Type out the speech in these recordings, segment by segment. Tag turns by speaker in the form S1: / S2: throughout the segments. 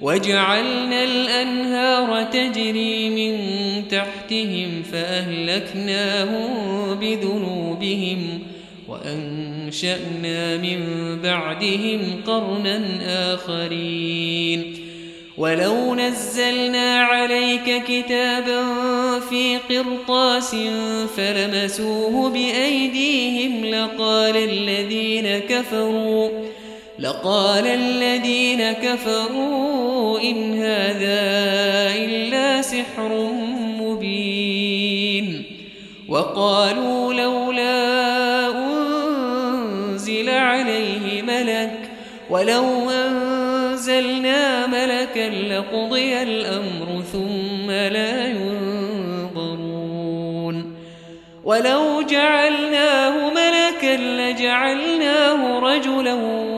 S1: وجعلنا الأنهار تجري من تحتهم فأهلكناهم بذنوبهم وأنشأنا من بعدهم قرنا آخرين. ولو نزلنا عليك كتابا في قرطاس فلمسوه بأيديهم لقال الذين كفروا لقال الذين كفروا إن هذا إلا سحر مبين وقالوا لولا أنزل عليه ملك ولو أنزلنا ملكا لقضي الأمر ثم لا ينظرون ولو جعلناه ملكا لجعلناه رجلا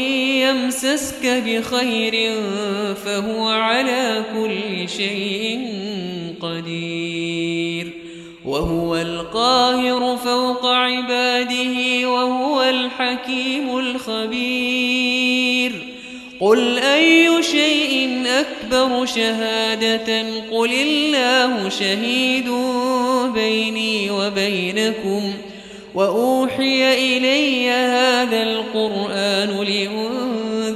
S1: يمسسك بخير فهو على كل شيء قدير. وهو القاهر فوق عباده وهو الحكيم الخبير. قل أي شيء أكبر شهادة؟ قل الله شهيد بيني وبينكم. وأوحي إلي هذا القرآن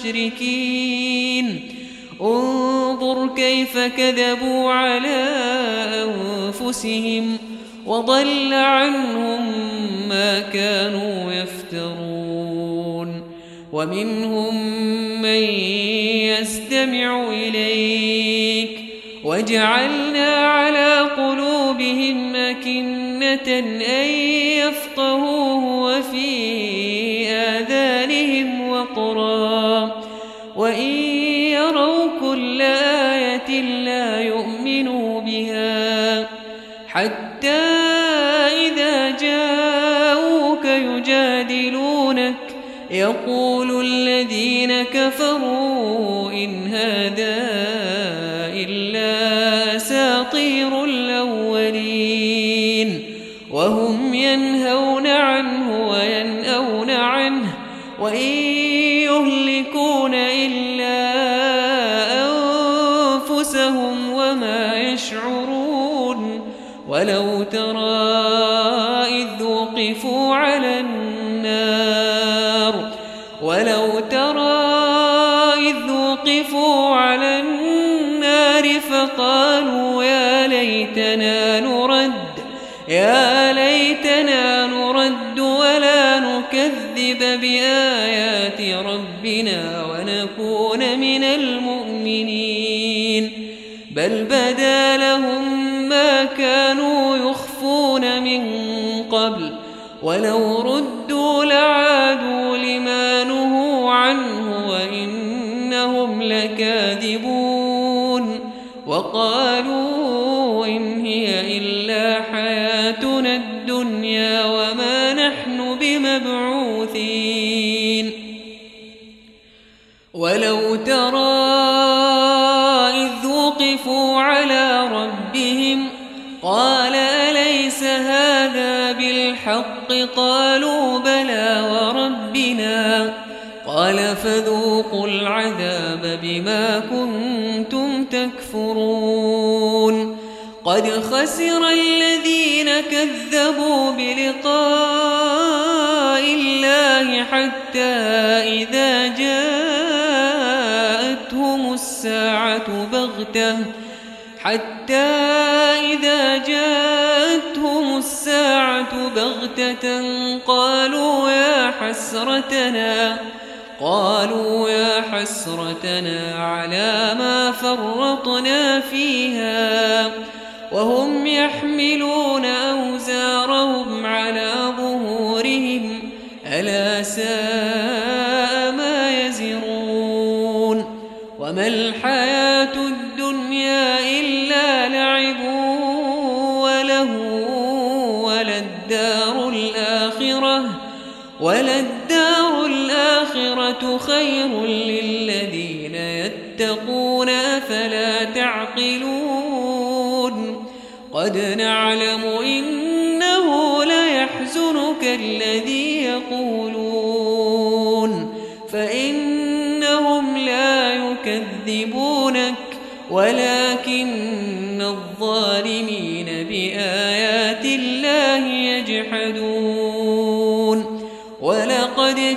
S1: مشركين انظر كيف كذبوا على أنفسهم وضل عنهم ما كانوا يفترون. ومنهم من يستمع إليك. وجعلنا على قلوبهم أكنة أن يفقهوه حتى إذا جاءوك يجادلونك. يقول الذين كفروا إن هذا إلا أساطير الأولين. وهم وقفوا على النار. ولو ترى إذ وقفوا على النار فقالوا يا ليتنا نرد يا ليتنا نرد ولا نكذب بآيات ربنا ونكون من المؤمنين. بل بدا لهم ولو ردوا لعادوا لما نهوا عنه وإنهم لكاذبون وقالوا فذوقوا العذاب بما كنتم تكفرون. قد خسر الذين كذبوا بلقاء الله حتى إذا جاءتهم الساعة بغتة. حتى إذا جاءتهم الساعة بغتة قالوا يا حسرتنا قالوا يا حسرتنا على ما فرطنا فيها وهم يحملون أوزارهم على ظهورهم ألا ساء ما يزرون. وما الحياة الدنيا إلا لعب وله وللدار الآخرة وللدار خير للذين يتقون أفلا تعقلون؟ قد نعلم إنه ليحزنك الذي يقولون. فإنهم يكذبونك ولكن الظالمين بآيات الله يجحدون. ولقد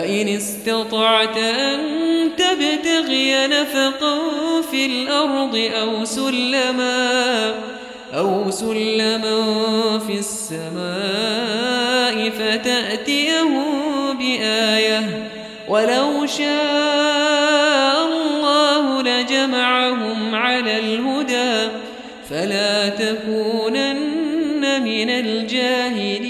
S1: فإن استطعت أن تبتغي نفقا في الأرض أو سلما أو سلما في السماء فتأتيهم بآية. ولو شاء الله لجمعهم على الهدى فلا تكونن من الجاهلين.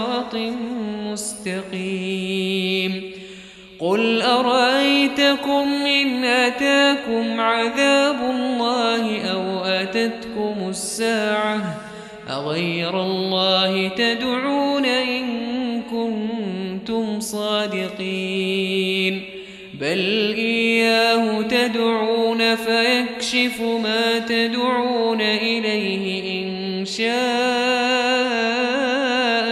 S1: إن أتاكم عذاب الله أو أتتكم الساعة أغير الله تدعون إن كنتم صادقين بل إياه تدعون فيكشف ما تدعون إليه إن شاء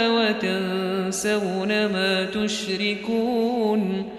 S1: وتنسون ما تشركون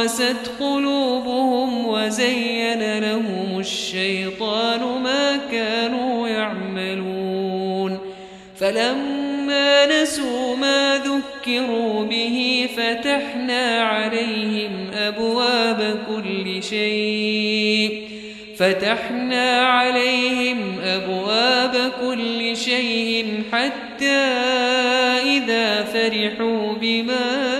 S1: قست قلوبهم وزين لهم الشيطان ما كانوا يعملون. فلما نسوا ما ذكروا به فتحنا عليهم أبواب كل شيء. فتحنا عليهم أبواب كل شيء حتى إذا فرحوا بما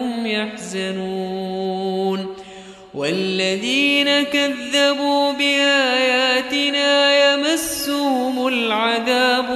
S1: يحزنون. والذين كذبوا بآياتنا يمسهم العذاب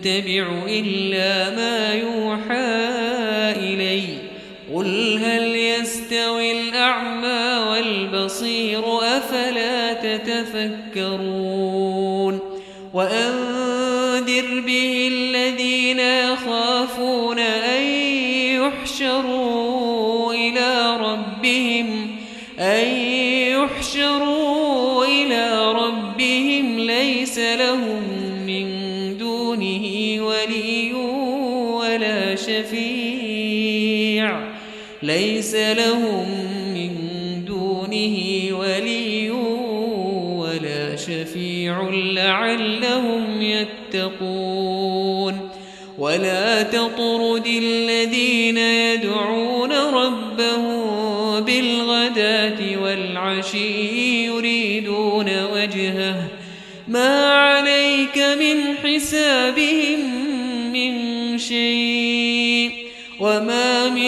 S1: أتبع إلا ما يوحى إلي. قل هل يستوي الأعمى والبصير أفلا تتفكرون؟ وأنذر لهم من دونه ولي ولا شفيع لعلهم يتقون. ولا تطرد الذين يدعون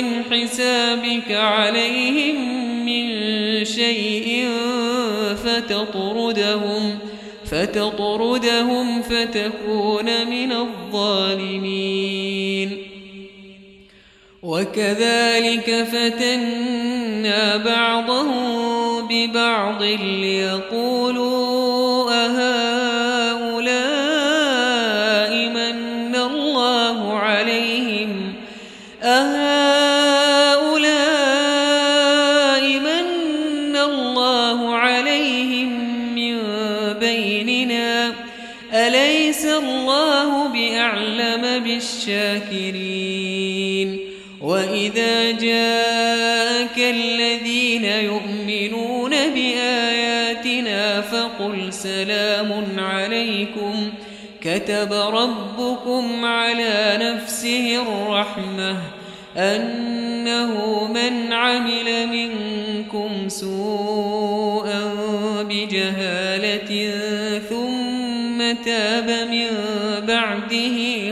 S1: من حسابك عليهم من شيء فتطردهم فتطردهم فتكون من الظالمين. وكذلك فتنا بعضهم ببعض ليقولوا بأعلم بالشاكرين وإذا جاءك الذين يؤمنون بآياتنا فقل سلام عليكم. كتب ربكم على نفسه الرحمة أنه من عمل منكم سوءا بجهالة ثم تاب من بعده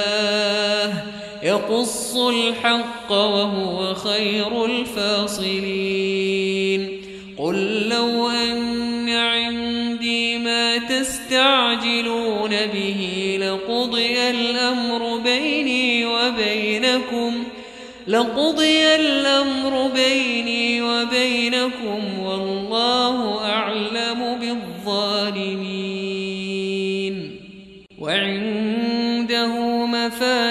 S1: يقص الحق وهو خير الفاصلين. قل لو أن عندي ما تستعجلون به لقضي الأمر بيني وبينكم لقضي الأمر بيني وبينكم والله أعلم بالظالمين. وعنده مفاتح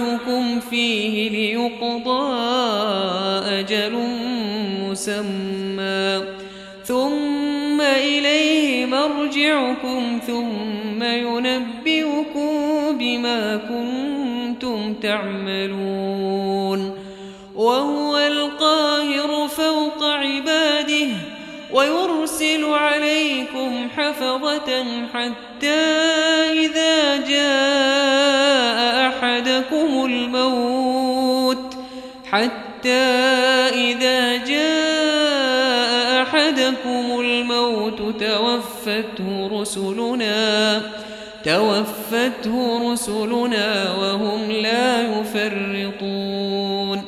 S1: يبعثكم فيه ليقضى أجل مسمى. ثم إليه مرجعكم ثم ينبئكم بما كنتم تعملون. وهو القاهر فوق عباده ويرسل عليكم حفظة حتى إذا جاء أحدكم الموت حتى إذا جاء أحدكم الموت توفته رسلنا توفته رسلنا وهم لا يفرطون.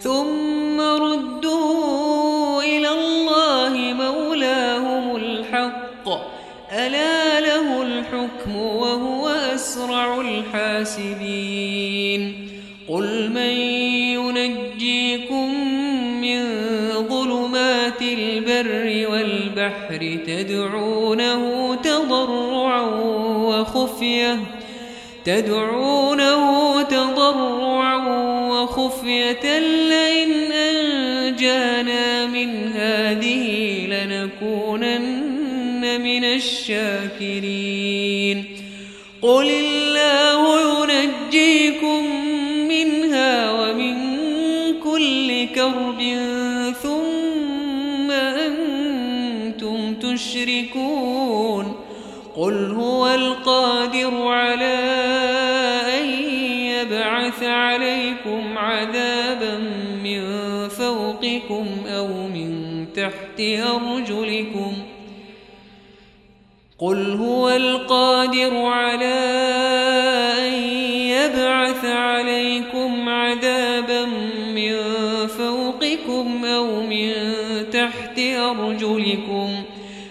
S1: ثم ردوا إلى الله مولاهم الحق. ألا له الحكم وهو أسرع الحاسبين. والبحر تدعونه تضرعا وخفية. تدعونه تضرعا وخفية. لئن أنجانا من هذه لنكونن من الشاكرين. قل الله تشركون قل هو القادر على أن يبعث عليكم عذابا من فوقكم أو من تحت أرجلكم قل هو القادر على أن يبعث عليكم عذابا من فوقكم أو من تحت أرجلكم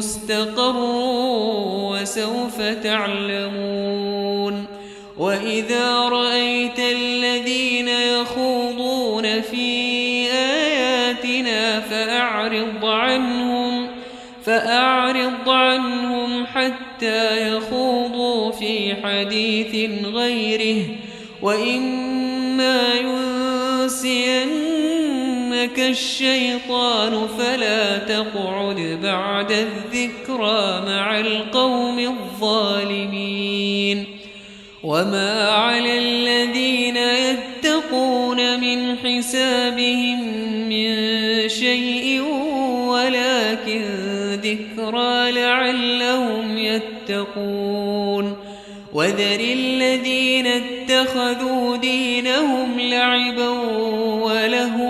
S1: مستقر وسوف تعلمون وإذا رأيت الذين يخوضون في آياتنا فأعرض عنهم فأعرض عنهم حتى يخوضوا في حديث غيره وإما ينسينك الشيطان فلا تقعد بعد الذكرى مع القوم الظالمين. وما على الذين يتقون من حسابهم من شيء ولكن ذكرى لعلهم يتقون. وذر الذين اتخذوا دينهم لعبا ولهوا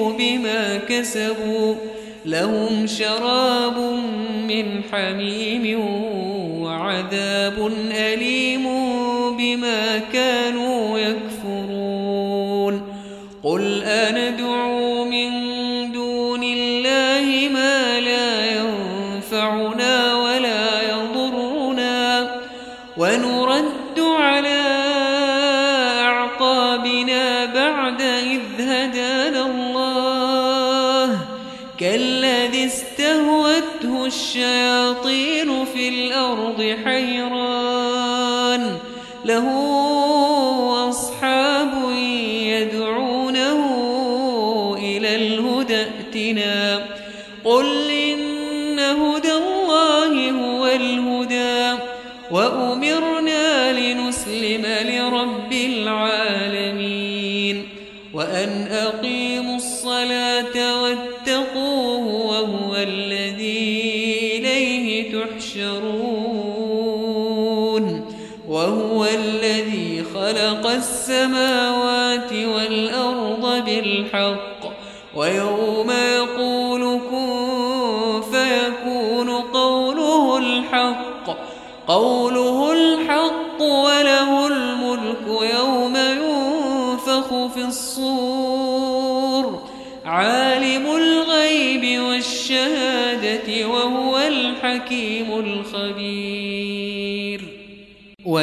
S1: كسبوا لهم شراب من حميم وعذاب أليم بما كانوا يكفرون. قل أندعو من دون الله ما لا ينفعنا الشياطين في الأرض حيران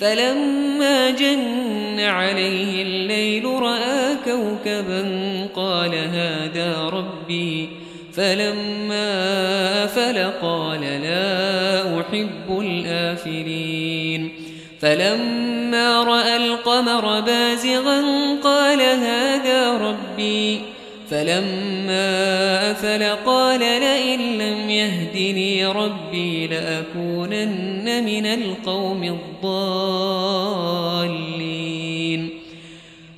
S1: فلما جن عليه الليل رأى كوكبا قال هذا ربي. فلما أفل قال لا أحب الآفلين. فلما رأى القمر بازغا قال هذا ربي. فلما أفل قال لئن يهدني ربي لأكونن من القوم الضالين.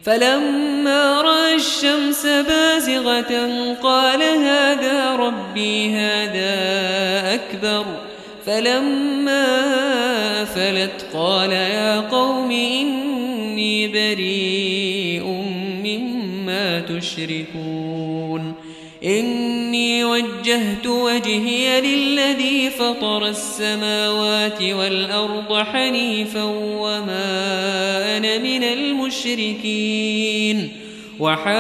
S1: فلما رأى الشمس بازغة قال هذا ربي هذا أكبر. فلما أفلت قال يا قوم إني بريء مما تشركون. إني وجهت وجهي للذي فطر السماوات والأرض حنيفا وما أنا من المشركين. وحاجه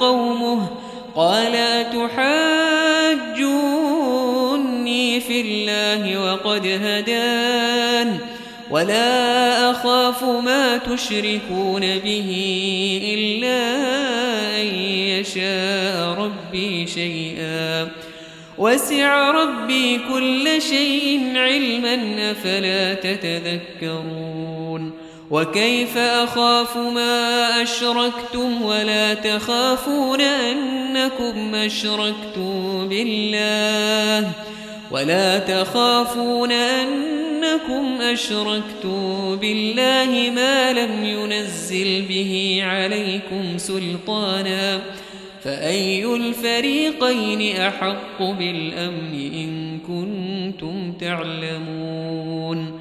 S1: قومه قال أتحاجوني في الله وقد هدان؟ ولا أخاف ما تشركون به إلا يشاء ربي شيئا. وسع ربي كل شيء علما أفلا تتذكرون. وكيف أخاف ما أشركتم ولا تخافون أنكم أشركتم بالله ولا تخافون أنكم أشركتم بالله ما لم ينزل به عليكم سلطانا فأي الفريقين أحق بالأمن إن كنتم تعلمون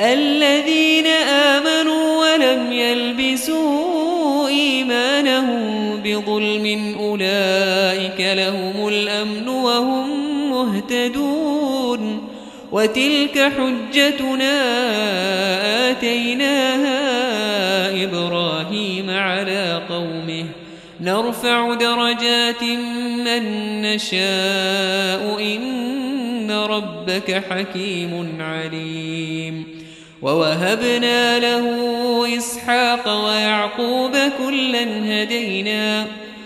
S1: الذين آمنوا ولم يلبسوا إيمانهم بظلم أولئك لهم الأمن وهم مهتدون وتلك حجتنا آتيناها إبراهيم على قومه. نرفع درجات من نشاء. إن ربك حكيم عليم. ووهبنا له إسحاق ويعقوب كلا هدينا.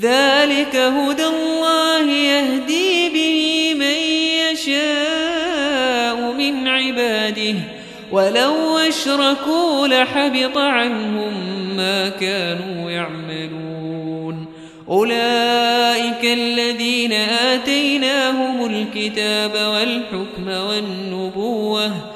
S1: ذلك هدى الله يهدي به من يشاء من عباده. ولو أشركوا لحبط عنهم ما كانوا يعملون. أولئك الذين آتيناهم الكتاب والحكم والنبوة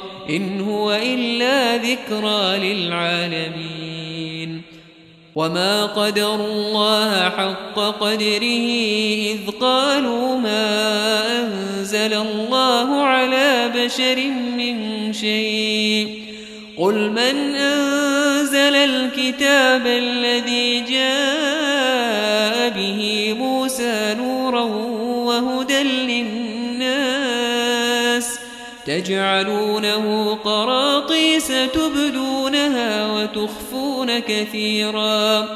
S1: إن هو إلا ذكرى للعالمين. وما قدر الله حق قدره إذ قالوا ما أنزل الله على بشر من شيء. قل من أنزل الكتاب الذي جاء به موسى نورا تجعلونه قراطيس تبدونها وتخفون كثيرا.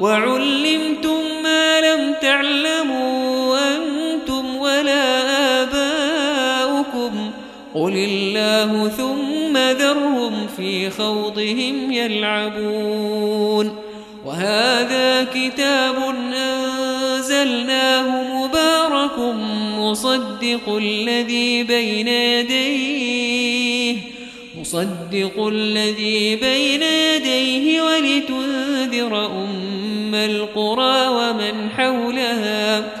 S1: وعلمتم ما لم تعلموا أنتم ولا آباؤكم. قل الله ثم ذرهم في خوضهم يلعبون. وهذا كتاب أنزلناه مبارك مصدق الذي بين يديه مصدق الذي بين يديه ولتنذر أم القرى ومن حولها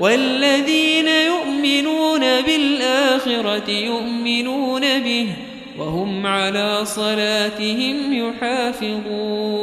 S1: والذين يؤمنون بالآخرة يؤمنون به وهم على صلاتهم يحافظون.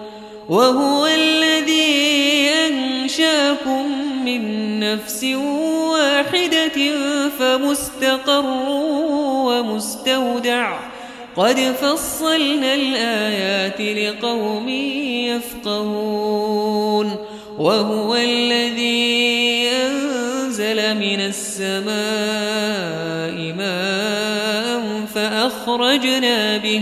S1: وهو الذي أنشاكم من نفس واحدة فمستقر ومستودع. قد فصلنا الآيات لقوم يفقهون. وهو الذي أنزل من السماء ماء فأخرجنا به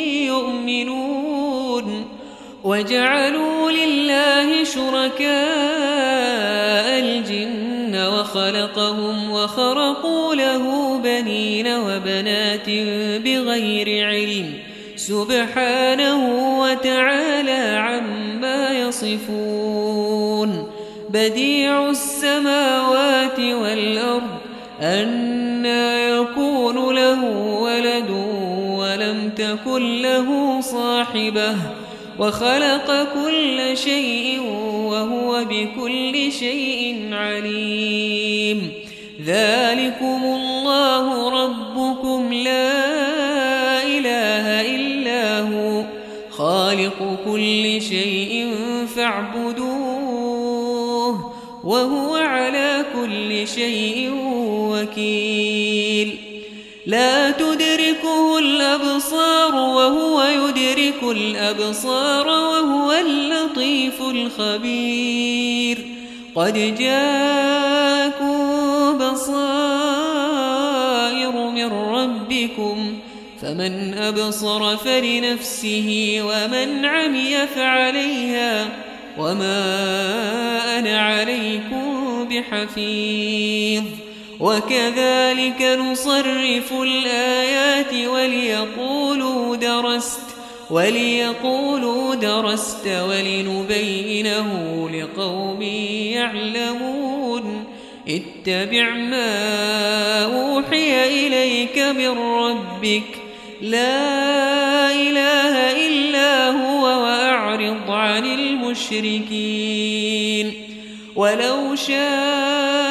S1: وجعلوا لله شركاء الجن وخلقهم وخرقوا له بنين وبنات بغير علم سبحانه وتعالى عما يصفون بديع السماوات والأرض أنا يكون له ولد ولم تكن له صاحبة وخلق كل شيء وهو بكل شيء عليم. ذلكم الله ربكم لا إله إلا هو. خالق كل شيء فاعبدوه وهو على كل شيء وكيل. لا تدركه الأبصار وهو يدرك الأبصار وهو اللطيف الخبير. قد جاءكم بصائر من ربكم فمن أبصر فلنفسه ومن عمي فعليها وما أنا عليكم بحفيظ. وكذلك نصرف الآيات وليقولوا درست وليقولوا درست ولنبينه لقوم يعلمون اتبع ما أوحي إليك من ربك لا إله إلا هو وأعرض عن المشركين ولو شاء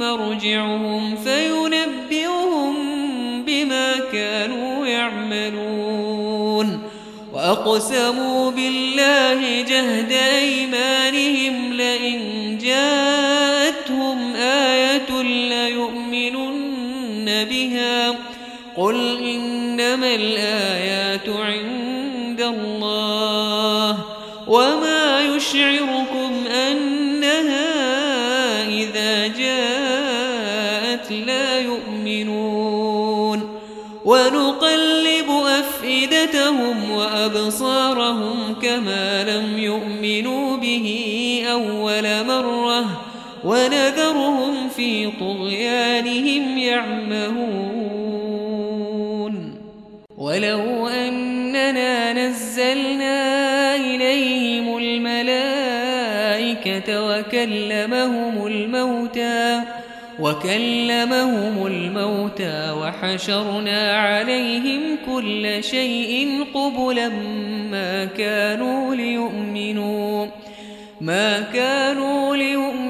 S1: مرجعهم فينبئهم بما كانوا يعملون وأقسموا بالله جهد أيمانهم في طغيانهم يعمهون. ولو أننا نزلنا إليهم الملائكة وكلمهم الموتى وكلمهم الموتى وحشرنا عليهم كل شيء قبلا ما كانوا ليؤمنوا ما كانوا ليؤمنوا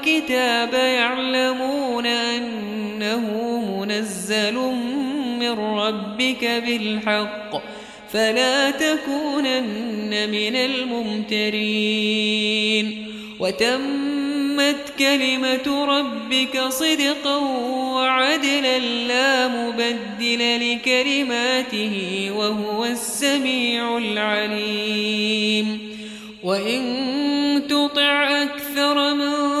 S1: يعلمون أنه منزل من ربك بالحق فلا تكونن من الممترين. وتمت كلمة ربك صدقا وعدلا لا مبدل لكلماته وهو السميع العليم. وإن تطع أكثر من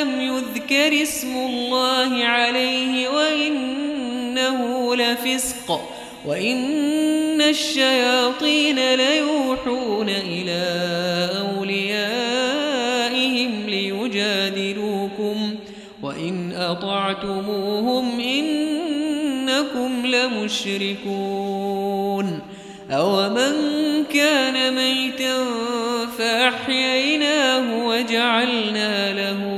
S1: لم يذكر اسم الله عليه وإنه لفسق وإن الشياطين ليوحون إلى أوليائهم ليجادلوكم وإن أطعتموهم إنكم لمشركون. أومن كان ميتا فأحييناه وجعلنا له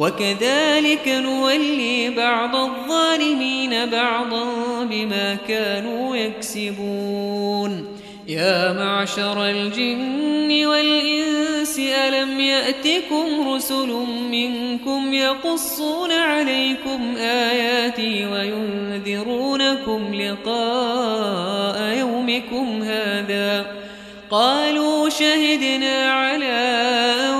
S1: وكذلك نولي بعض الظالمين بعضا بما كانوا يكسبون. يا معشر الجن والإنس ألم يأتكم رسل منكم يقصون عليكم آياتي وينذرونكم لقاء يومكم هذا؟ قالوا شهدنا على وغرتهم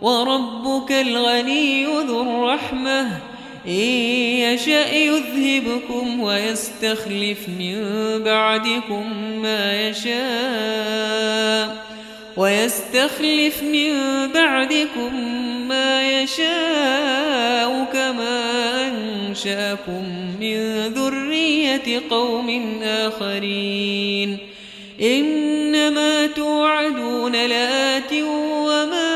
S1: وربك الغني ذو الرحمة. إن يشأ يذهبكم ويستخلف من بعدكم ما يشاء. ويستخلف من بعدكم ما يشاء كما أنشأكم من ذرية قوم آخرين. إنما توعدون لآت وما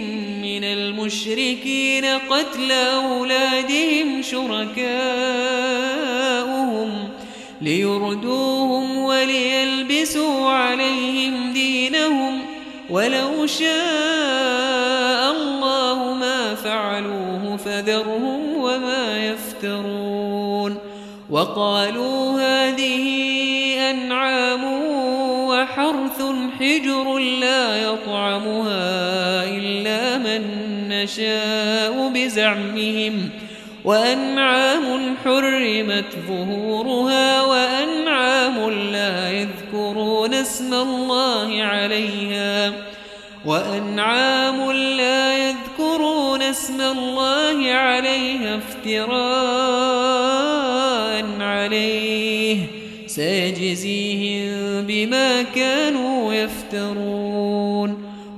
S1: المشركين قتل أولادهم شركاؤهم ليردوهم وليلبسوا عليهم دينهم ولو شاء الله ما فعلوه فذرهم وما يفترون وقالوا هذه أنعام وحرث حجر لا يطعمها إلا من نشاء بزعمهم وأنعام حرمت ظهورها وأنعام لا يذكرون اسم الله عليها وأنعام لا يذكرون اسم الله عليها افتراء عليه سيجزيهم بما كانوا يفترون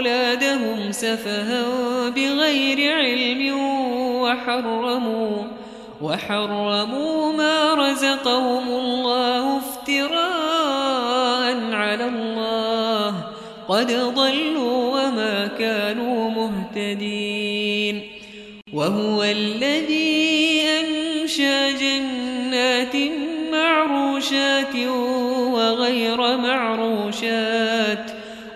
S1: أولادهم سفها بغير علم وحرموا وحرموا ما رزقهم الله افتراء على الله. قد ضلوا وما كانوا مهتدين. وهو الذي أنشى جنات معروشات وغير معروشات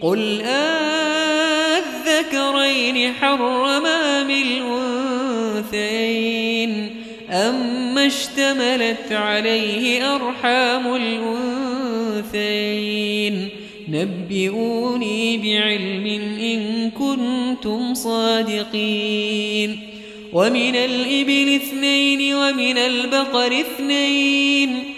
S1: قل أذكرين حرم أم الأنثيين أما اشتملت عليه أرحام الأنثيين نبئوني بعلم إن كنتم صادقين ومن الإبل اثنين ومن البقر اثنين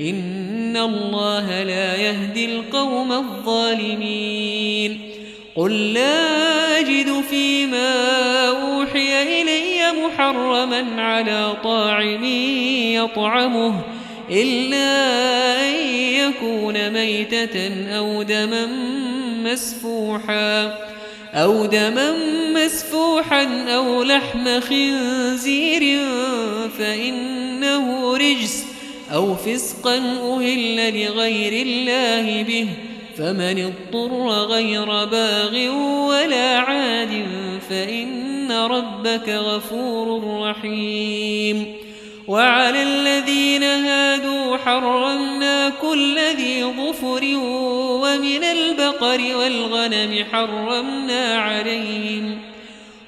S1: إن الله لا يهدي القوم الظالمين. قل لا أجد فيما أوحي إلي محرما على طاعم يطعمه إلا أن يكون ميتة أو دما مسفوحا أو دما مسفوحا أو لحم خنزير فإنه رجس أو فسقا أهل لغير الله به فمن اضطر غير باغ ولا عاد فإن ربك غفور رحيم. وعلى الذين هادوا حرمنا كل ذي ظفر ومن البقر والغنم حرمنا عليهم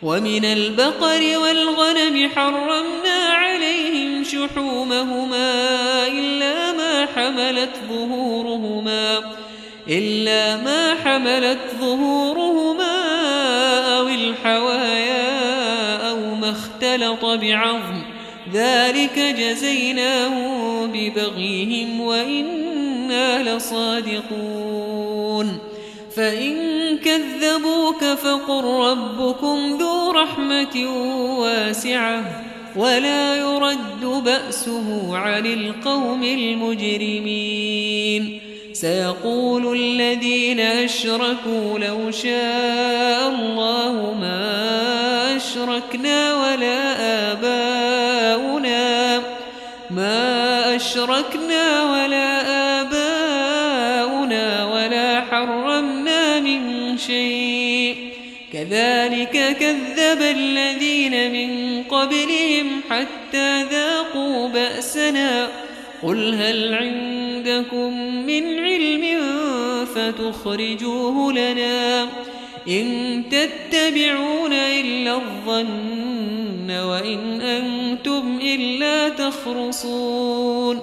S1: ومن البقر والغنم حرمنا عليهم شحومهما إلا ما حملت ظهورهما إلا ما حملت ظهورهما أو الحوايا أو ما اختلط بعظم. ذلك جزيناهم ببغيهم وإنا لصادقون. فإن كذبوك فقل ربكم ذو رحمة واسعة. ولا يرد بأسه عن القوم المجرمين. سيقول الذين أشركوا لو شاء الله ما أشركنا ولا آباؤنا ما أشركنا ولا آباؤنا ولا حرمنا من شيء. كذلك كذب الذين من قبلهم حتى ذاقوا بأسنا. قل هل عندكم من علم فتخرجوه لنا إن تتبعون إلا الظن وإن أنتم إلا تخرصون.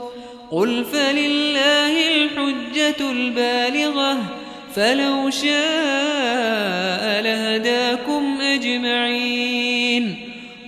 S1: قل فلله الحجة البالغة فلو شاء لهداكم أجمعين.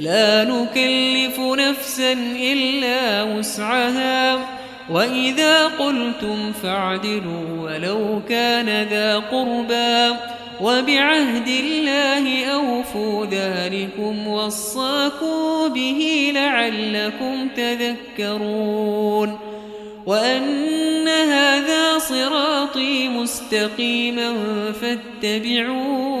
S1: لا نكلف نفسا إلا وسعها. وإذا قلتم فاعدلوا ولو كان ذا قربا وبعهد الله أوفوا ذلكم وصاكم به لعلكم تذكرون. وأن هذا صراطي مستقيما فاتبعوه.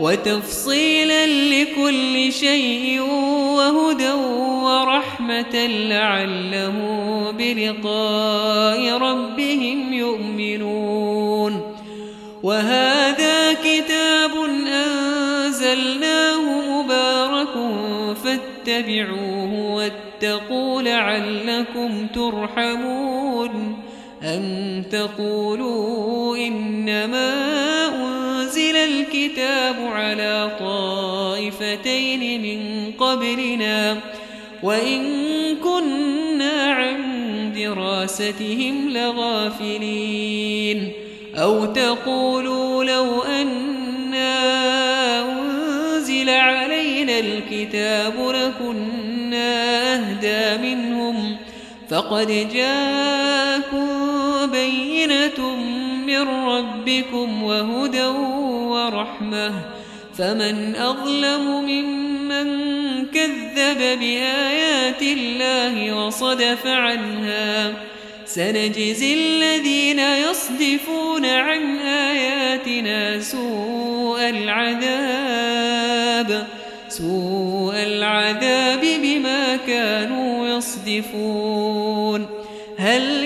S1: وتفصيلا لكل شيء وهدى ورحمة لعله بلقاء ربهم يؤمنون. وهذا كتاب أنزلناه مبارك فاتبعوه واتقوا لعلكم ترحمون. أن تقولوا إنما أنزل الكتاب على طائفتين من قبلنا. وإن كنا عن دراستهم لغافلين. أو تقولوا لو أنا أنزل علينا الكتاب لكنا أهدى منهم. فقد جاءكم بينة من ربكم وهدى ورحمة فمن أظلم ممن كذب بآيات الله وصدف عنها. سنجزي الذين يصدفون عن آياتنا سوء العذاب. سوء العذاب بما كانوا يصدفون. هل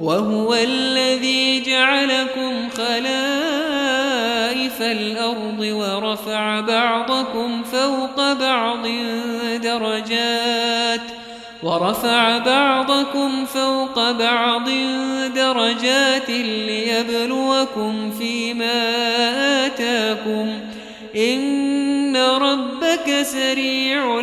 S1: وهو الذي جعلكم خلائف الأرض ورفع بعضكم فوق بعض درجات ورفع بعضكم فوق بعض درجات ليبلوكم فيما آتاكم إن ربك سريع